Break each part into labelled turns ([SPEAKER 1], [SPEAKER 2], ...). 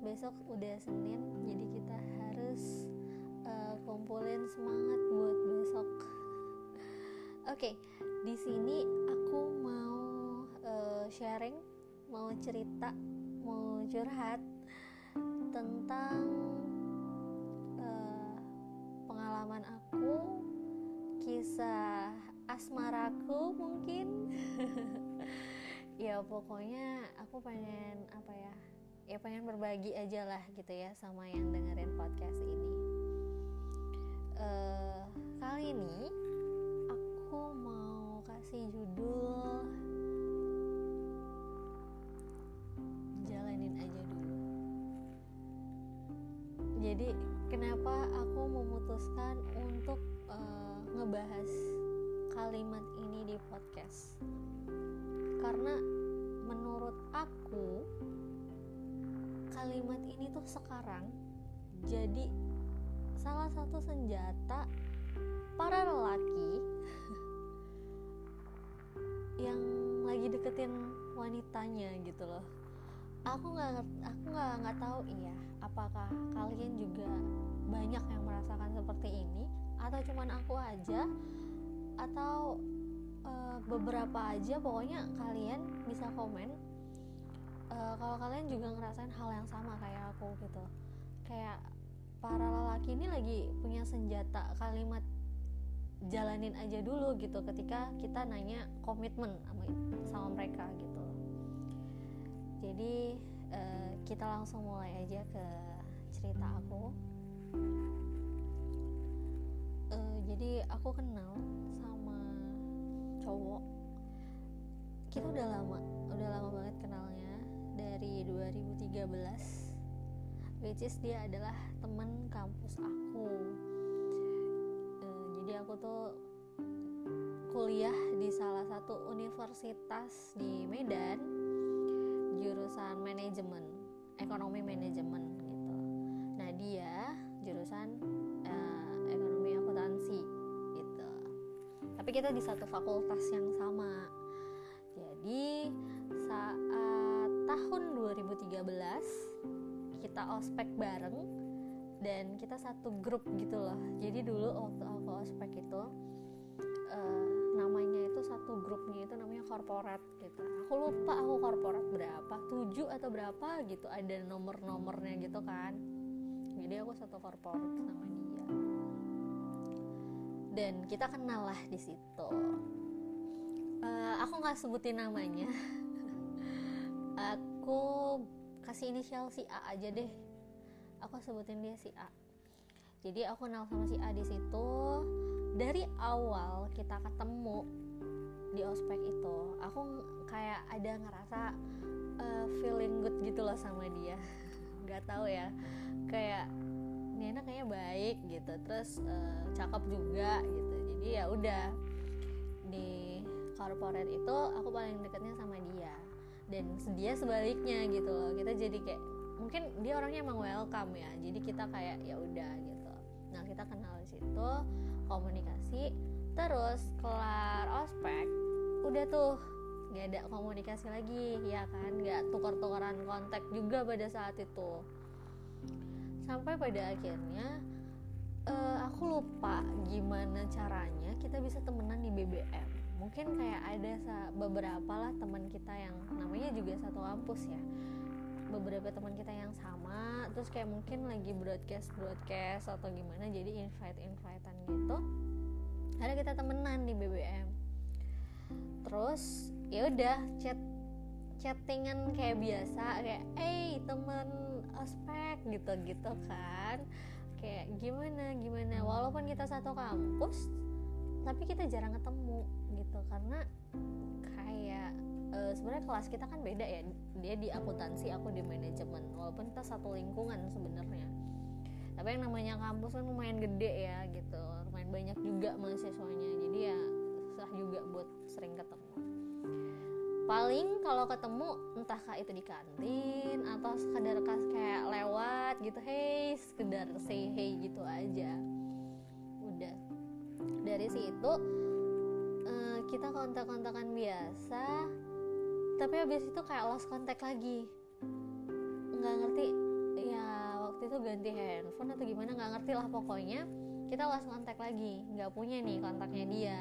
[SPEAKER 1] besok udah Senin jadi kita harus uh, kumpulin semangat buat besok. Oke okay, di sini aku mau uh, sharing mau cerita mau curhat tentang uh, pengalaman aku kisah asmaraku mungkin. Ya pokoknya aku pengen apa ya ya pengen berbagi aja lah gitu ya sama yang dengerin podcast ini. Uh, kali ini aku mau kasih judul jalanin aja dulu. Jadi kenapa aku memutuskan untuk uh, ngebahas kalimat ini di podcast? Karena menurut aku kalimat ini tuh sekarang jadi salah satu senjata para lelaki yang lagi deketin wanitanya gitu loh. Aku nggak aku nggak nggak tahu iya apakah kalian juga banyak yang merasakan seperti ini atau cuman aku aja atau uh, beberapa aja pokoknya kalian bisa komen uh, kalau kalian juga ngerasain hal yang sama kayak aku gitu. Kayak para lelaki ini lagi punya senjata kalimat jalanin aja dulu gitu ketika kita nanya komitmen sama sama mereka gitu. Jadi uh, kita langsung mulai aja ke cerita aku. Uh, jadi aku kenal cowok. Kita udah lama udah lama banget kenalnya dari 2013 which is dia adalah teman kampus aku. Uh, jadi aku tuh kuliah di salah satu universitas di Medan jurusan manajemen ekonomi manajemen gitu. Nah dia jurusan tapi kita di satu fakultas yang sama kita ospek bareng dan kita satu grup gitu loh. Jadi dulu waktu aku ospek itu uh, namanya itu satu grupnya itu namanya korporat gitu. Aku lupa aku korporat berapa tujuh atau berapa gitu ada nomor-nomornya gitu kan. Jadi aku satu korporat sama dia. Dan kita kenal lah di situ. Uh, aku nggak sebutin namanya. Aku kasih inisial si A aja deh. Aku sebutin dia si A. Jadi aku kenal sama si A di situ. Dari awal kita ketemu di ospek itu aku kayak ada ngerasa uh, feeling good gitu loh sama dia. Nggak tahu ya kayak ini kayaknya baik gitu. Terus uh, cakep juga gitu. Jadi ya udah di corporate itu aku paling deketnya sama dan dia sebaliknya gitu loh. Kita jadi kayak mungkin dia orangnya emang welcome ya. Jadi kita kayak ya udah gitu. Nah kita kenal di situ komunikasi terus kelar ospek udah tuh nggak ada komunikasi lagi ya kan? Nggak tukar-tukaran kontak juga pada saat itu. Sampai pada akhirnya uh, aku lupa gimana caranya kita bisa temenan di BBM mungkin kayak ada beberapa lah teman kita yang namanya juga satu kampus ya. Beberapa teman kita yang sama terus kayak mungkin lagi broadcast broadcast atau gimana jadi invite invitean gitu. Ada kita temenan di BBM terus ya udah chat chattingan kayak biasa kayak eh temen ospek gitu-gitu kan. Kayak gimana gimana? Walaupun kita satu kampus tapi kita jarang ketemu gitu. Karena kayak uh, sebenarnya kelas kita kan beda ya. Dia di akuntansi aku di manajemen. Walaupun kita satu lingkungan sebenarnya. Tapi yang namanya kampus kan lumayan gede ya gitu. Lumayan banyak juga mahasiswanya. Jadi ya susah juga buat sering ketemu. Paling kalau ketemu entah kah itu di kantin atau sekedar kayak lewat gitu hey sekedar say hey gitu aja dari situ uh, kita kontak-kontakan biasa tapi habis itu kayak lost kontak lagi. Nggak ngerti handphone atau gimana nggak ngerti lah pokoknya. Kita lost kontak lagi nggak punya nih kontaknya dia.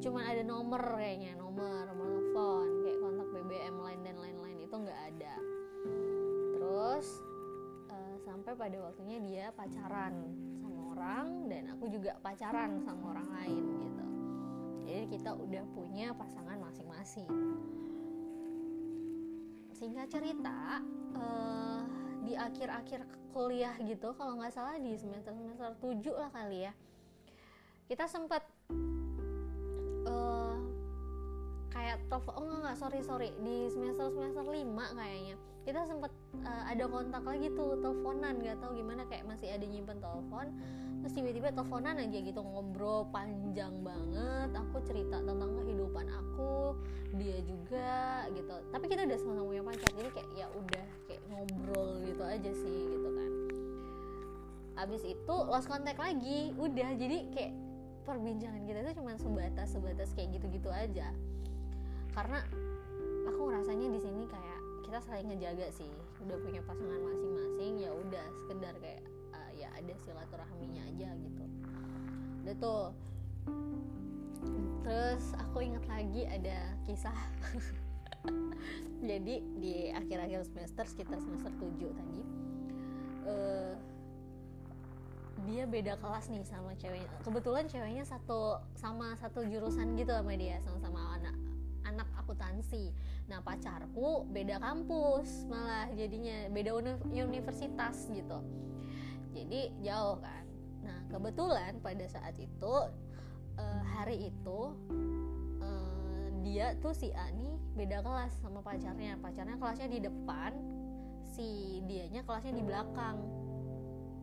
[SPEAKER 1] Cuman ada nomor kayaknya nomor nomor telepon kayak kontak BBM lain dan lain-lain itu nggak ada. Terus uh, sampai pada waktunya dia pacaran orang dan aku juga pacaran sama orang lain gitu. Jadi kita udah punya pasangan masing-masing. Singkat cerita uh, di akhir-akhir kuliah gitu kalau nggak salah di semester semester 7 lah kali ya kita sempat uh, kayak telepon oh nggak sorry sorry. Di semester semester 5 kayaknya. Kita sempat uh, ada kontak lagi tuh teleponan. Nggak tahu gimana kayak masih ada nyimpen telepon. Terus tiba-tiba teleponan aja gitu ngobrol panjang banget. Aku cerita tentang kehidupan aku dia juga gitu. Tapi kita udah sama-sama punya pacar jadi kayak ya udah kayak ngobrol gitu aja sih gitu kan. Abis itu lost contact lagi. Udah jadi kayak perbincangan kita tuh cuma sebatas sebatas kayak gitu-gitu aja karena aku ngerasanya di sini kayak kita saling ngejaga sih. Udah punya pasangan masing-masing ya udah sekedar kayak ya ada silaturahminya aja gitu. Udah tuh. Terus aku ingat lagi ada kisah. Jadi di akhir-akhir semester sekitar semester 7 tadi uh, dia beda kelas nih sama ceweknya. Kebetulan ceweknya satu sama satu jurusan gitu sama dia sama-sama anak anak akuntansi. Nah pacarku beda kampus malah jadinya beda universitas gitu. Jadi jauh kan. Nah kebetulan pada saat itu uh, hari itu uh, dia tuh si A nih beda kelas sama pacarnya. Pacarnya kelasnya di depan si dianya kelasnya di belakang.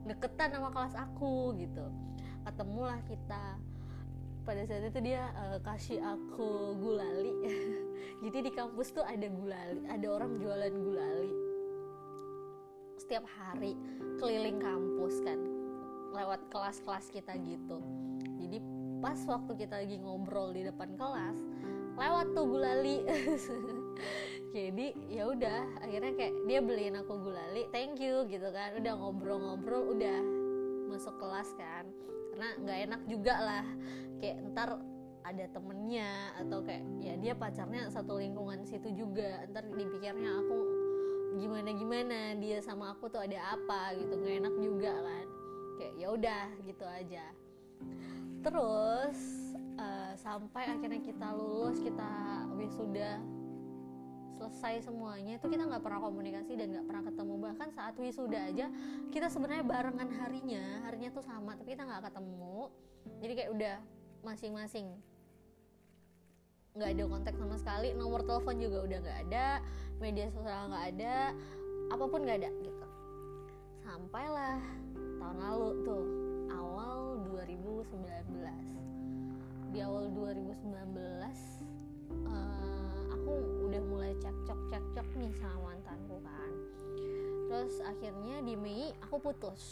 [SPEAKER 1] Deketan sama kelas aku gitu. Ketemulah kita pada saat itu dia uh, kasih aku gulali. Jadi di kampus tuh ada gulali ada orang jualan gulali. Setiap hari keliling kampus kan lewat kelas-kelas kita gitu. Jadi pas waktu kita lagi ngobrol di depan kelas lewat tuh gulali. Jadi ya udah akhirnya kayak dia beliin aku gulali thank you gitu kan. Udah ngobrol-ngobrol udah masuk kelas kan. Karena nggak enak juga lah. Kayak ntar ada temennya atau kayak ya dia pacarnya satu lingkungan situ juga. Ntar dipikirnya aku gimana gimana dia sama aku tuh ada apa gitu. Nggak enak juga kan. Kayak ya udah gitu aja. Terus uh, sampai akhirnya kita lulus kita wisuda selesai semuanya itu kita nggak pernah komunikasi dan nggak pernah ketemu. Bahkan saat wisuda aja kita sebenarnya barengan harinya harinya tuh sama tapi kita nggak ketemu. Jadi kayak udah masing-masing. Nggak ada kontak sama sekali nomor telepon juga udah nggak ada media sosial nggak ada apa pun nggak ada gitu. Sampailah tahun lalu tuh awal 2019 di awal 2019 uh, aku udah mulai cekcok cekcok nih sama mantanku kan. Terus akhirnya di Mei aku putus.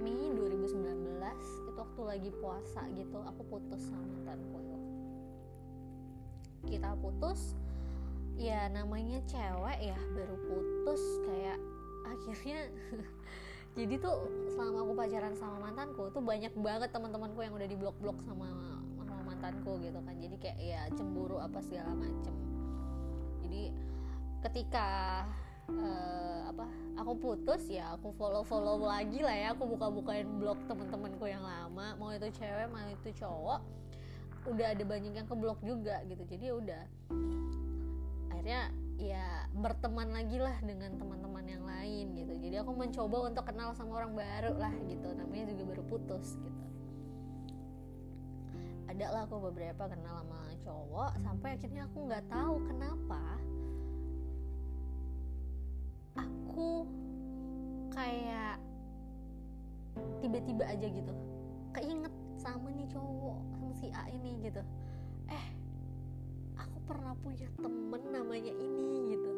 [SPEAKER 1] Mei 2019 itu waktu lagi puasa gitu aku putus sama mantanku kita putus ya namanya cewek ya baru putus kayak akhirnya jadi tuh selama aku pacaran sama mantanku tuh banyak banget teman-temanku yang udah di blok-blok sama sama mantanku gitu kan. Jadi kayak ya cemburu apa segala macem jadi ketika uh, apa aku putus ya aku follow follow lagi lah ya. Aku buka bukain blog teman-temanku yang lama. Mau itu cewek mau itu cowok udah ada banyak yang keblok juga gitu. Jadi ya udah. Akhirnya ya berteman lagi lah dengan teman-teman yang lain gitu. Jadi aku mencoba untuk kenal sama orang baru lah gitu. Namanya juga baru putus gitu ada lah aku beberapa kenal sama cowok sampai akhirnya aku nggak tahu kenapa aku kayak tiba-tiba aja gitu keinget sama nih cowok sama si A ini gitu. Eh aku pernah punya temen namanya ini gitu.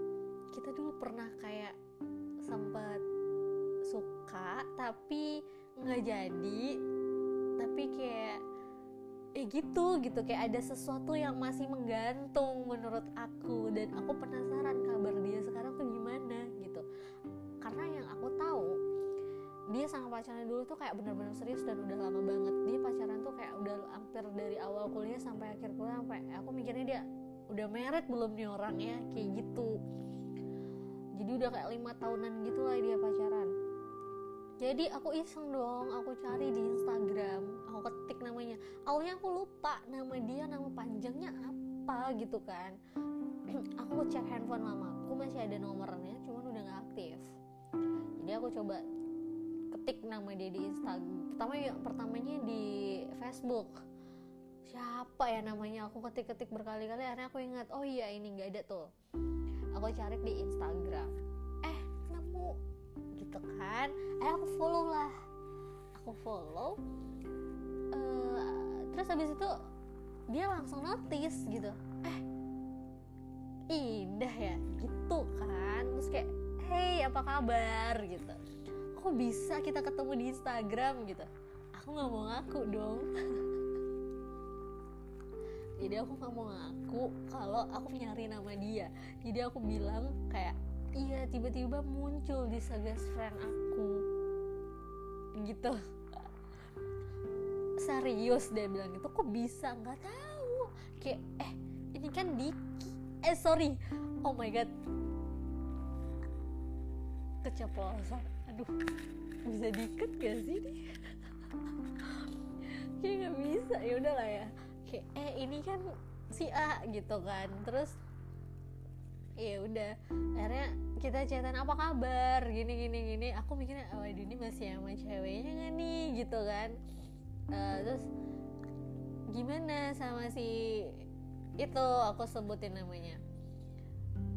[SPEAKER 1] Kita dulu pernah kayak sempat suka tapi nggak jadi. Tapi kayak eh gitu gitu. Kayak ada sesuatu yang masih menggantung menurut aku. Dan aku penasaran kabar dia sekarang tuh gimana gitu. Karena yang aku tahu dia sama pacarnya dulu tuh kayak bener-bener serius dan udah lama banget. Dia pacaran tuh kayak udah hampir dari awal kuliah sampai akhir kuliah sampai aku mikirnya dia udah meret belum nih orangnya kayak gitu. Jadi udah kayak lima tahunan gitu lah dia pacaran jadi aku iseng dong aku cari di Instagram aku ketik namanya. Awalnya aku lupa nama dia nama panjangnya apa gitu kan. Aku cek handphone mama aku masih ada nomornya cuman udah nggak aktif. Jadi aku coba ketik nama dia di Instagram pertama ya pertamanya di Facebook. Siapa ya namanya? Aku ketik-ketik berkali-kali akhirnya aku ingat oh iya ini nggak ada tuh. Aku cari di Instagram gitu kan eh aku follow lah. Aku follow uh, terus habis itu dia langsung notice gitu. Eh indah ya gitu kan. Terus kayak hey apa kabar? Gitu. Kok bisa kita ketemu di Instagram gitu? Aku nggak mau ngaku dong. Jadi aku nggak mau ngaku kalau aku nyari nama dia. Jadi aku bilang kayak iya tiba-tiba muncul di suggest friend aku. Gitu. Serius dia bilang itu kok bisa? Nggak tahu. Kayak eh ini kan Diki. Eh sorry. Oh my god. Keceplosan. Aduh bisa diket gak sih nih kayak nggak bisa. Ya udahlah ya. Kayak eh ini kan si A gitu kan. Terus ya udah. Akhirnya kita chatan apa kabar? Gini gini gini. Aku mikirnya oh ini masih sama ceweknya gak nih? Gitu kan. Uh, terus gimana sama si itu? Aku sebutin namanya.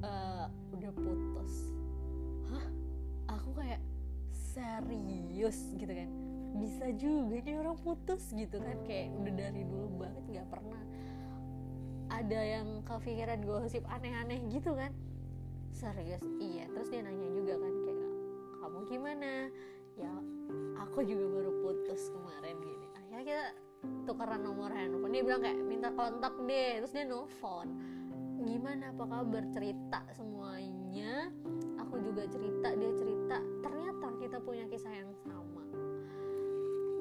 [SPEAKER 1] Uh, udah putus. Hah? Aku kayak serius gitu kan. Bisa juga nih orang putus gitu kan. Kayak udah dari dulu banget nggak pernah ada yang kepikiran gosip aneh-aneh gitu kan? Serius? Iya. Terus dia nanya juga kan kayak kamu gimana? Ya aku juga baru putus kemarin gini. Akhirnya kita tukeran nomor handphone. Dia bilang kayak minta kontak deh. Terus dia nelfon. Gimana? Apa kabar? Cerita semuanya. Aku juga cerita dia cerita. Ternyata kita punya kisah yang sama.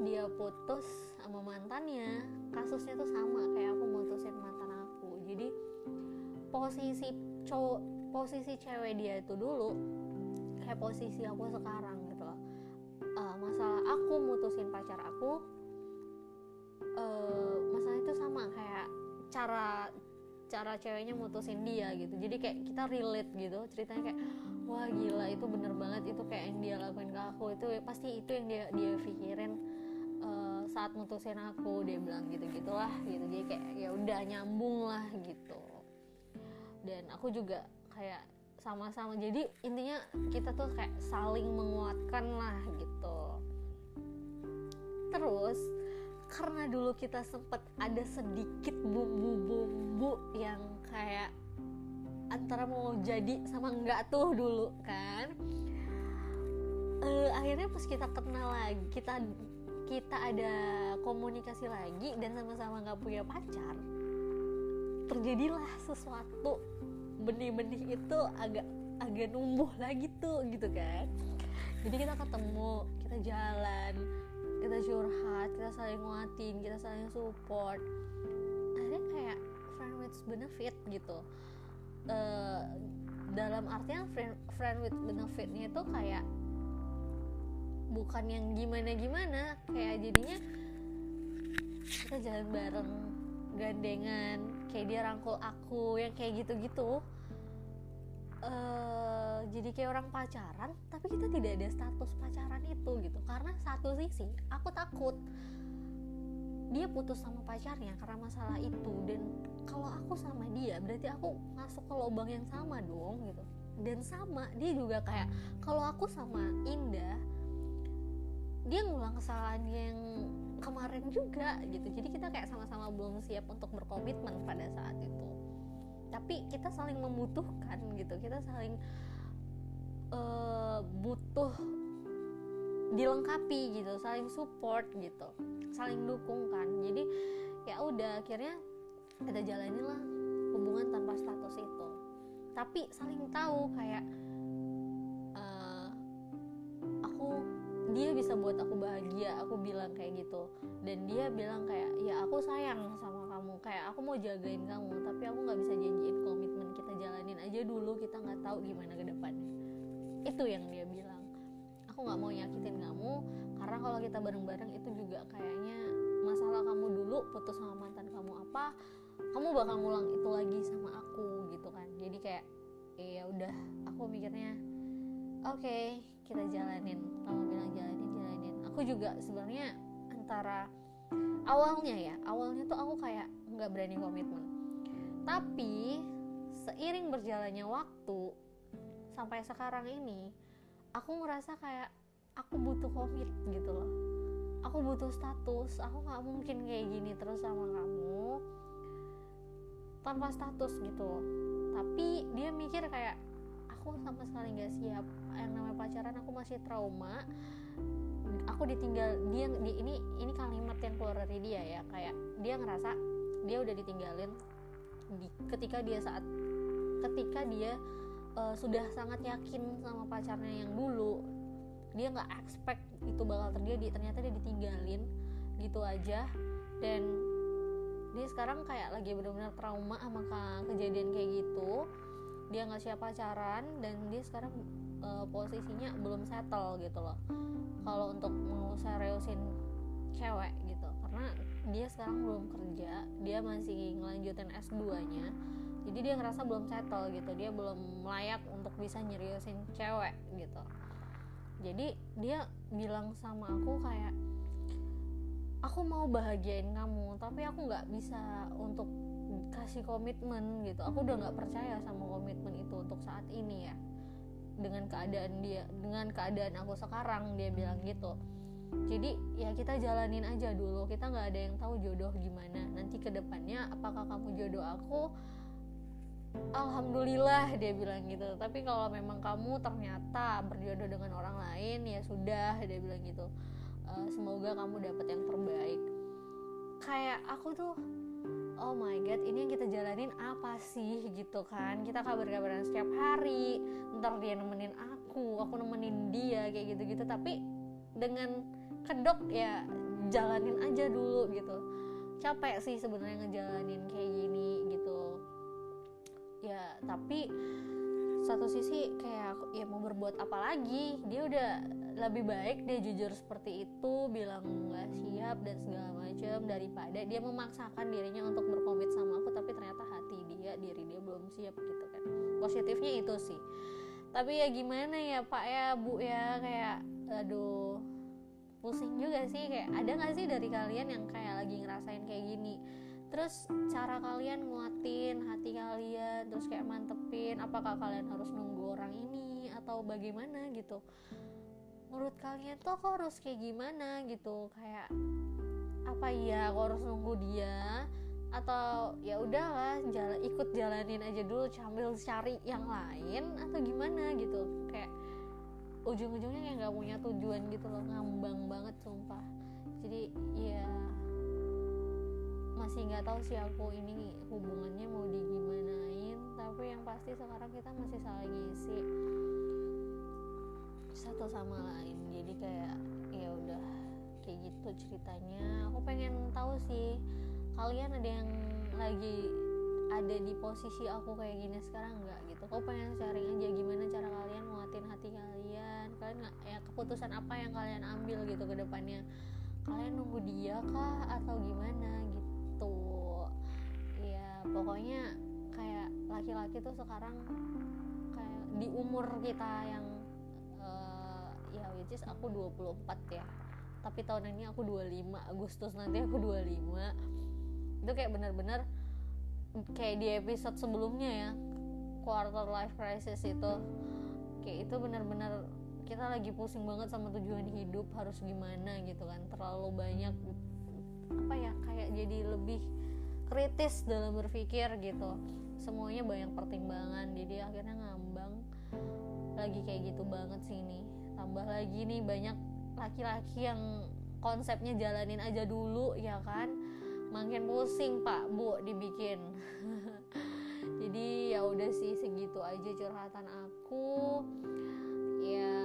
[SPEAKER 1] Dia putus sama mantannya. Kasusnya tuh sama kayak aku posisi cowok posisi cewek dia itu dulu kayak posisi aku sekarang gitu loh. Uh, masalah aku mutusin pacar aku uh, masalah itu sama kayak cara cara ceweknya mutusin dia gitu. Jadi kayak kita relate gitu ceritanya kayak wah gila itu bener banget itu kayak yang dia lakuin ke aku. Itu pasti itu yang dia dia pikirin uh, saat mutusin aku dia bilang gitu gitulah gitu. Jadi kayak ya udah nyambung lah gitu dan aku juga kayak sama-sama jadi intinya kita tuh kayak saling menguatkan lah gitu. Terus karena dulu kita sempet ada sedikit bumbu-bumbu yang kayak antara mau jadi sama enggak tuh dulu kan uh, akhirnya pas kita kenal lagi kita kita ada komunikasi lagi dan sama-sama nggak punya pacar terjadilah sesuatu benih-benih itu agak agak numbuh lagi tuh gitu kan. Jadi kita ketemu kita jalan kita curhat kita saling nguatin kita saling support. Akhirnya kayak friend with benefit gitu. Uh, dalam artian friend, friend with benefitnya itu kayak bukan yang gimana gimana kayak jadinya kita jalan bareng gandengan kayak dia rangkul aku yang kayak gitu-gitu. Uh, jadi kayak orang pacaran tapi kita tidak ada status pacaran itu gitu. Karena satu sisi aku takut dia putus sama pacarnya karena masalah itu. Dan kalau aku sama dia berarti aku masuk ke lubang yang sama dong gitu. Dan sama dia juga kayak kalau aku sama Indah dia ngulang kesalahan yang kemarin juga gitu. Jadi kita kayak sama-sama belum siap untuk berkomitmen pada saat itu. Tapi kita saling membutuhkan gitu. Kita saling uh, butuh dilengkapi gitu saling support gitu saling dukung kan jadi ya udah akhirnya kita jalanin lah hubungan tanpa status itu. Tapi saling tahu kayak bisa buat aku bahagia aku bilang kayak gitu. Dan dia bilang kayak ya aku sayang sama kamu. Kayak aku mau jagain kamu tapi aku nggak bisa janjiin komitmen kita jalanin aja dulu. Kita nggak tahu gimana ke depannya itu yang dia bilang. Aku nggak mau nyakitin kamu karena kalau kita bareng-bareng itu juga kayaknya masalah kamu dulu putus sama mantan kamu apa kamu bakal ngulang itu lagi sama aku gitu kan. Jadi kayak ya udah aku mikirnya oke okay, kita jalanin. Kamu bilang jalanin aku juga sebenarnya antara awalnya ya awalnya tuh aku kayak nggak berani komitmen. Tapi seiring berjalannya waktu sampai sekarang ini aku ngerasa kayak aku butuh komit gitu loh. Aku butuh status aku nggak mungkin kayak gini terus sama kamu tanpa status gitu. Tapi dia mikir kayak aku sama sekali nggak siap yang namanya pacaran aku masih trauma aku ditinggal dia di ini ini kalimat yang keluar dari dia ya kayak dia ngerasa dia udah ditinggalin di, ketika dia saat ketika dia uh, sudah sangat yakin sama pacarnya yang dulu dia nggak expect itu bakal terjadi ternyata dia ditinggalin gitu aja. Dan dia sekarang kayak lagi benar-benar trauma sama kejadian kayak gitu. Dia nggak siap pacaran dan dia sekarang uh, posisinya belum settle gitu loh. Kalau untuk mau seriusin cewek gitu karena dia sekarang belum kerja dia masih ngelanjutin S2 nya jadi dia ngerasa belum settle gitu dia belum layak untuk bisa nyeriusin cewek gitu. Jadi dia bilang sama aku kayak aku mau bahagiain kamu tapi aku nggak bisa untuk kasih komitmen gitu. Aku udah nggak percaya sama komitmen itu untuk saat ini ya dengan keadaan dia dengan keadaan aku sekarang dia bilang gitu. Jadi ya kita jalanin aja dulu. Kita nggak ada yang tahu jodoh gimana. Nanti ke depannya apakah kamu jodoh aku? Alhamdulillah dia bilang gitu. Tapi kalau memang kamu ternyata berjodoh dengan orang lain ya sudah dia bilang gitu. E, semoga kamu dapat yang terbaik. Kayak aku tuh oh my god ini yang kita jalanin apa sih gitu kan? Kita kabar-kabaran setiap hari. Ntar dia nemenin aku aku nemenin dia kayak gitu-gitu. Tapi dengan kedok ya jalanin aja dulu gitu. Capek sih sebenarnya ngejalanin kayak gini gitu. Ya tapi satu sisi kayak ya mau berbuat apa lagi? Dia udah lebih baik dia jujur seperti itu bilang nggak siap dan segala macam daripada dia memaksakan dirinya untuk berkomit sama aku tapi ternyata hati dia diri dia belum siap gitu kan. Positifnya itu sih. Tapi ya gimana ya pak ya bu ya kayak aduh pusing juga sih kayak ada nggak sih dari kalian yang kayak lagi ngerasain kayak gini? Terus cara kalian nguatin hati kalian terus kayak mantepin apakah kalian harus nunggu orang ini atau bagaimana gitu menurut kalian tuh aku harus kayak gimana gitu? Kayak apa ya aku harus nunggu dia? Atau ya udahlah jalan ikut jalanin aja dulu sambil cari yang lain atau gimana gitu? Kayak ujung-ujungnya kayak nggak punya tujuan gitu loh ngambang banget sumpah. Jadi ya masih nggak tahu sih aku ini hubungannya mau digimanain tapi yang pasti sekarang kita masih saling ngisi satu sama lain. Jadi kayak ya udah kayak gitu ceritanya. Aku pengen tahu sih kalian ada yang lagi ada di posisi aku kayak gini sekarang nggak gitu? Aku pengen sharing aja gimana cara kalian nguatin hati kalian. Kalian ya keputusan apa yang kalian ambil gitu ke depannya? Kalian nunggu dia kah atau gimana gitu? Ya pokoknya kayak laki-laki tuh sekarang kayak di umur kita yang ya which is aku 24 ya. Tapi tahun ini aku 25 Agustus nanti aku 25 itu kayak bener-bener kayak di episode sebelumnya ya quarter life crisis itu. Kayak itu bener-bener kita lagi pusing banget sama tujuan hidup harus gimana gitu kan. Terlalu banyak apa ya kayak jadi lebih kritis dalam berpikir gitu. Semuanya banyak pertimbangan jadi akhirnya ngambang. Lagi kayak gitu banget sih ini tambah lagi nih banyak laki-laki yang konsepnya jalanin aja dulu ya kan? Makin pusing pak bu dibikin. Jadi ya udah sih segitu aja curhatan aku. Ya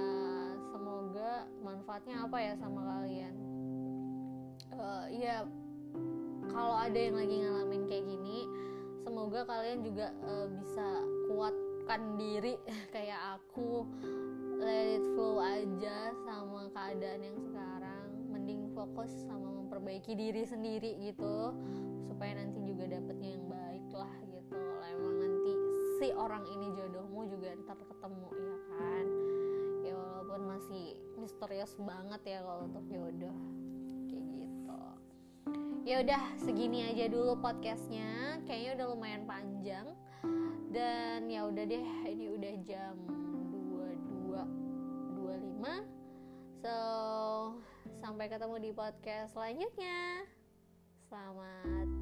[SPEAKER 1] semoga manfaat manfaatnya apa ya sama kalian? Uh, ya kalau ada yang lagi ngalamin kayak gini semoga kalian juga uh, bisa kuatkan diri kayak aku let it flow aja sama keadaan yang sekarang. Mending fokus sama memperbaiki diri sendiri gitu supaya nanti juga dapetnya yang baik lah gitu. Emang nanti si orang ini jodohmu juga ntar ketemu ya kan? Ya walaupun masih misterius banget ya kalau untuk jodoh. Kayak gitu. Ya udah segini aja dulu podcastnya. Kayaknya udah lumayan panjang. Dan ya udah deh ini udah jam So, sampai ketemu di podcast selanjutnya. Selamat